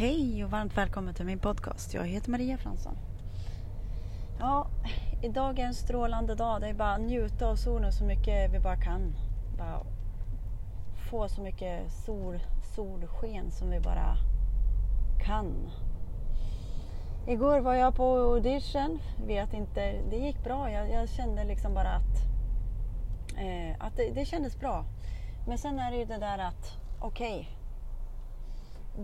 Hej och varmt välkommen till min podcast. Jag heter Maria Fransson. Ja, idag är en strålande dag. Det är bara att njuta av solen så mycket vi bara kan. Bara få så mycket sol, solsken som vi bara kan. Igår var jag på audition. Vet inte, det gick bra. Jag, jag kände liksom bara att, eh, att det, det kändes bra. Men sen är det ju det där att, okej. Okay,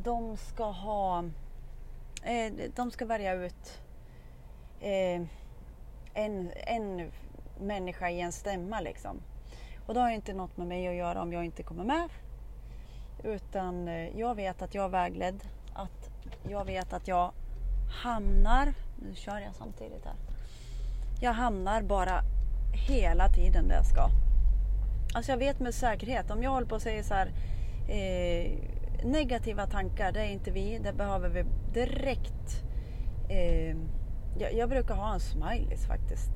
de ska ha... Eh, de ska välja ut eh, en, en människa i en stämma liksom. Och det har inte något med mig att göra om jag inte kommer med. Utan eh, jag vet att jag är vägledd. Att jag vet att jag hamnar... Nu kör jag samtidigt här. Jag hamnar bara hela tiden där jag ska. Alltså jag vet med säkerhet. Om jag håller på och säger så här... Eh, negativa tankar, det är inte vi. Det behöver vi direkt. Eh, jag, jag, brukar ha en smileys faktiskt.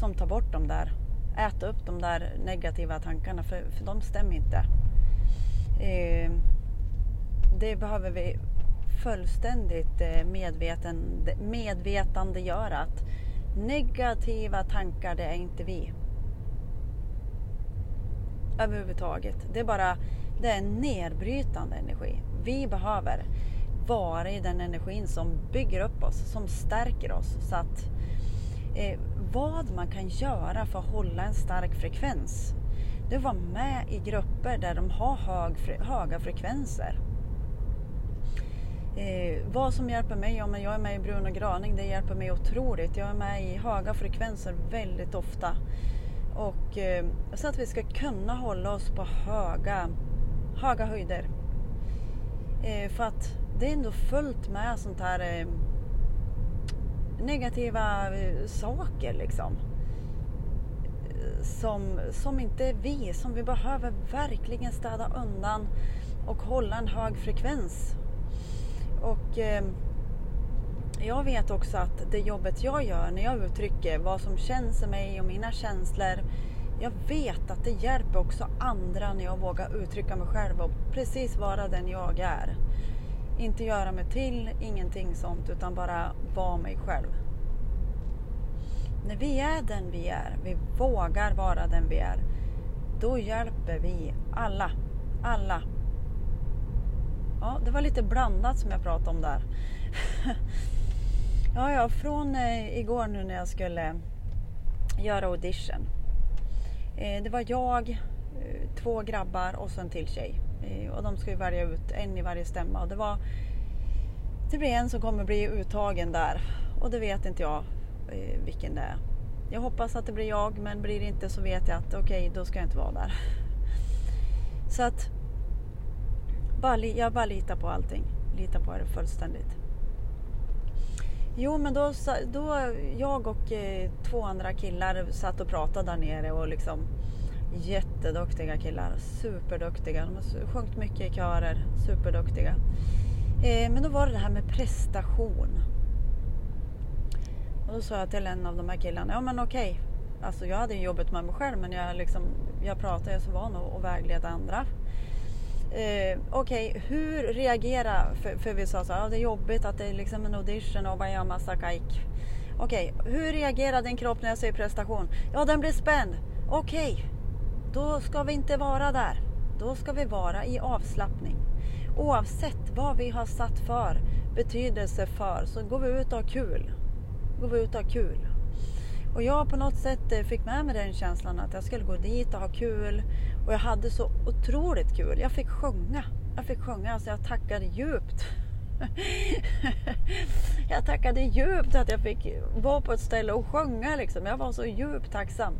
Som tar bort de där, äter upp de där negativa tankarna för, för de stämmer inte. Eh, det behöver vi fullständigt eh, medveten, medvetandegöra att negativa tankar, det är inte vi. Överhuvudtaget. Det är bara det är nedbrytande energi. Vi behöver vara i den energin som bygger upp oss, som stärker oss. Så att eh, vad man kan göra för att hålla en stark frekvens. Det är att vara med i grupper där de har hög, höga frekvenser. Eh, vad som hjälper mig? Ja, men jag är med i Bruno Graning. Det hjälper mig otroligt. Jag är med i höga frekvenser väldigt ofta. Och, eh, så att vi ska kunna hålla oss på höga höga höjder. Eh, för att det är ändå fullt med sånt här eh, negativa eh, saker liksom. Som, som inte är vi, som vi behöver verkligen städa undan och hålla en hög frekvens. Och eh, jag vet också att det jobbet jag gör när jag uttrycker vad som känns i mig och mina känslor jag vet att det hjälper också andra när jag vågar uttrycka mig själv och precis vara den jag är. Inte göra mig till, ingenting sånt, utan bara vara mig själv. När vi är den vi är, vi vågar vara den vi är, då hjälper vi alla. Alla. Ja, det var lite blandat som jag pratade om där. ja, ja, från eh, igår nu när jag skulle göra audition Eh, det var jag, eh, två grabbar och så en till tjej. Eh, och de ska ju välja ut en i varje stämma. Och det, var, det blir en som kommer bli uttagen där. Och det vet inte jag eh, vilken det är. Jag hoppas att det blir jag, men blir det inte så vet jag att okej, okay, då ska jag inte vara där. Så att jag bara litar på allting. Litar på det fullständigt. Jo, men då, då jag och eh, två andra killar satt och pratade där nere och liksom jätteduktiga killar, superduktiga. De har sjungit mycket i körer, superduktiga. Eh, men då var det det här med prestation. Och då sa jag till en av de här killarna, ja men okej. Alltså jag hade ju jobbet med mig själv men jag, liksom, jag pratade, jag är så van att vägleda andra. Eh, Okej, okay, hur reagerar, för, för vi sa så här, det är jobbigt att det är liksom en audition och bara gör massa kajk. Okej, okay, hur reagerar din kropp när jag säger prestation? Ja, den blir spänd. Okej, okay, då ska vi inte vara där. Då ska vi vara i avslappning. Oavsett vad vi har satt för betydelse för så går vi ut och har kul. Går vi ut och har kul. Och jag på något sätt eh, fick med mig den känslan att jag skulle gå dit och ha kul. Och jag hade så otroligt kul. Jag fick sjunga. Jag fick sjunga, alltså jag tackade djupt. jag tackade djupt att jag fick vara på ett ställe och sjunga liksom. Jag var så djupt tacksam.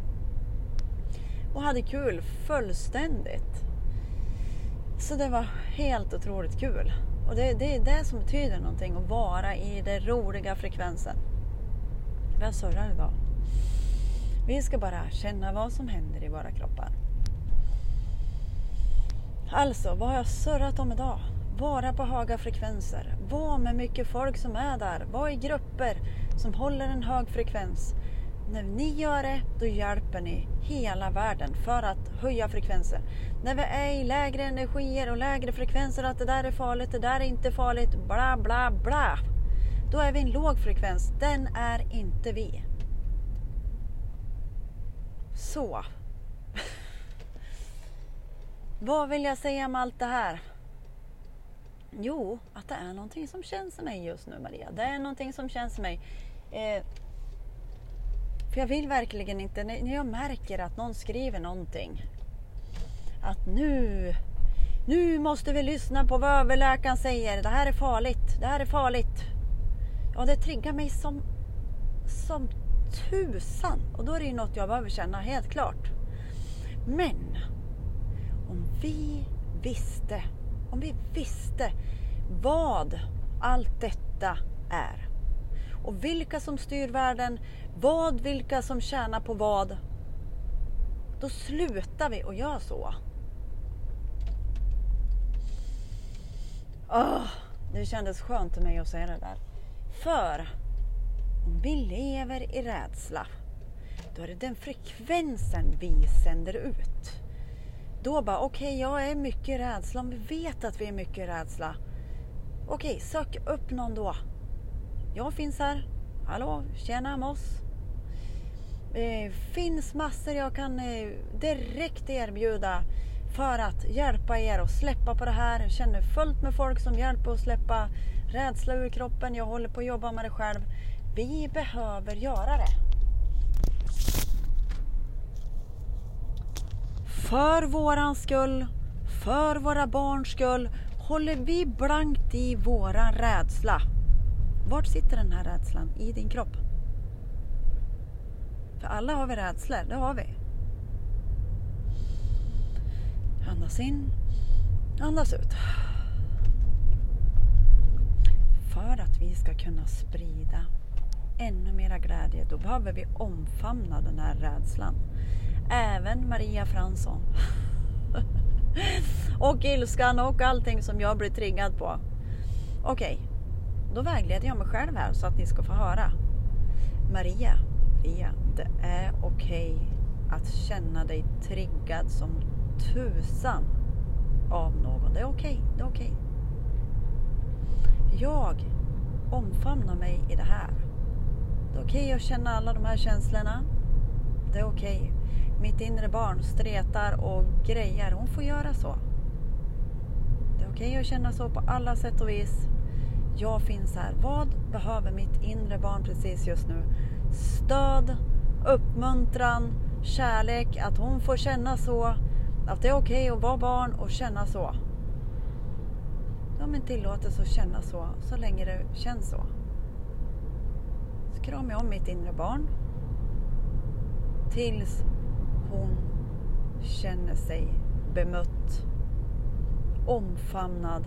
Och hade kul fullständigt. Så det var helt otroligt kul. Och det, det är det som betyder någonting, att vara i den roliga frekvensen. Jag surrar idag. Vi ska bara känna vad som händer i våra kroppar. Alltså, vad har jag surrat om idag? Vara på höga frekvenser. Var med mycket folk som är där. Var i grupper som håller en hög frekvens. När ni gör det, då hjälper ni hela världen för att höja frekvensen. När vi är i lägre energier och lägre frekvenser, att det där är farligt, det där är inte farligt, bla bla bla. Då är vi en låg frekvens. Den är inte vi. Så. Vad vill jag säga med allt det här? Jo, att det är någonting som känns i mig just nu Maria. Det är någonting som känns i mig. Eh, för jag vill verkligen inte, när jag märker att någon skriver någonting. Att nu, nu måste vi lyssna på vad överläkaren säger. Det här är farligt, det här är farligt. Ja, det triggar mig som, som tusan. Och då är det ju något jag behöver känna, helt klart. Men om vi visste, om vi visste vad allt detta är och vilka som styr världen, vad, vilka som tjänar på vad. Då slutar vi att göra så. Oh, det kändes skönt för mig att säga det där. För om vi lever i rädsla, då är det den frekvensen vi sänder ut. Då bara, okej, okay, jag är mycket rädsla. Om vi vet att vi är mycket rädsla. Okej, okay, sök upp någon då. Jag finns här. Hallå, tjena Moss. Det finns massor jag kan eh, direkt erbjuda för att hjälpa er att släppa på det här. Jag känner fullt med folk som hjälper att släppa rädsla ur kroppen. Jag håller på att jobba med det själv. Vi behöver göra det. För våran skull, för våra barns skull håller vi blankt i våran rädsla. Vart sitter den här rädslan? I din kropp. För alla har vi rädslor, det har vi. Andas in, andas ut. För att vi ska kunna sprida ännu mera glädje, då behöver vi omfamna den här rädslan. Även Maria Fransson. och ilskan och allting som jag blir triggad på. Okej, okay. då vägleder jag mig själv här så att ni ska få höra. Maria, Maria, det är okej okay att känna dig triggad som tusan av någon. Det är okej, okay. det är okej. Jag omfamnar mig i det här. Det är okej okay att känna alla de här känslorna. Det är okej. Okay. Mitt inre barn stretar och grejer. Hon får göra så. Det är okej okay att känna så på alla sätt och vis. Jag finns här. Vad behöver mitt inre barn precis just nu? Stöd, uppmuntran, kärlek. Att hon får känna så. Att det är okej att vara barn och känna så. Ja, men tillåtelse att känna så, så länge det känns så kramar jag om mitt inre barn tills hon känner sig bemött, omfamnad,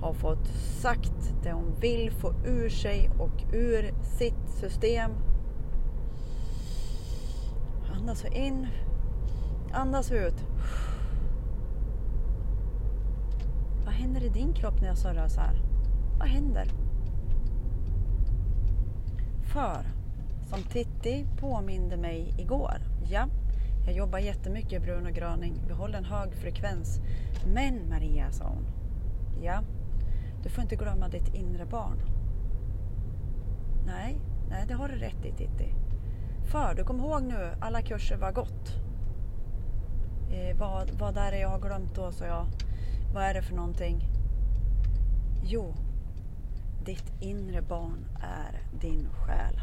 har fått sagt det hon vill få ur sig och ur sitt system. Andas in, andas ut. Vad händer i din kropp när jag surrar så här? Vad händer? För, som Titti påminde mig igår, ja, jag jobbar jättemycket brun och gröning. Vi håller en hög frekvens. Men Maria, sa hon, ja, du får inte glömma ditt inre barn. Nej, nej, det har du rätt i Titti. För, du kom ihåg nu, alla kurser var gott. Eh, vad, vad är det jag har glömt då, sa jag. Vad är det för någonting? Jo, ditt inre barn är din själ.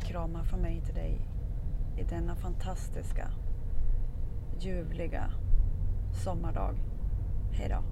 Kramar från mig till dig i denna fantastiska, ljuvliga sommardag. Hejdå.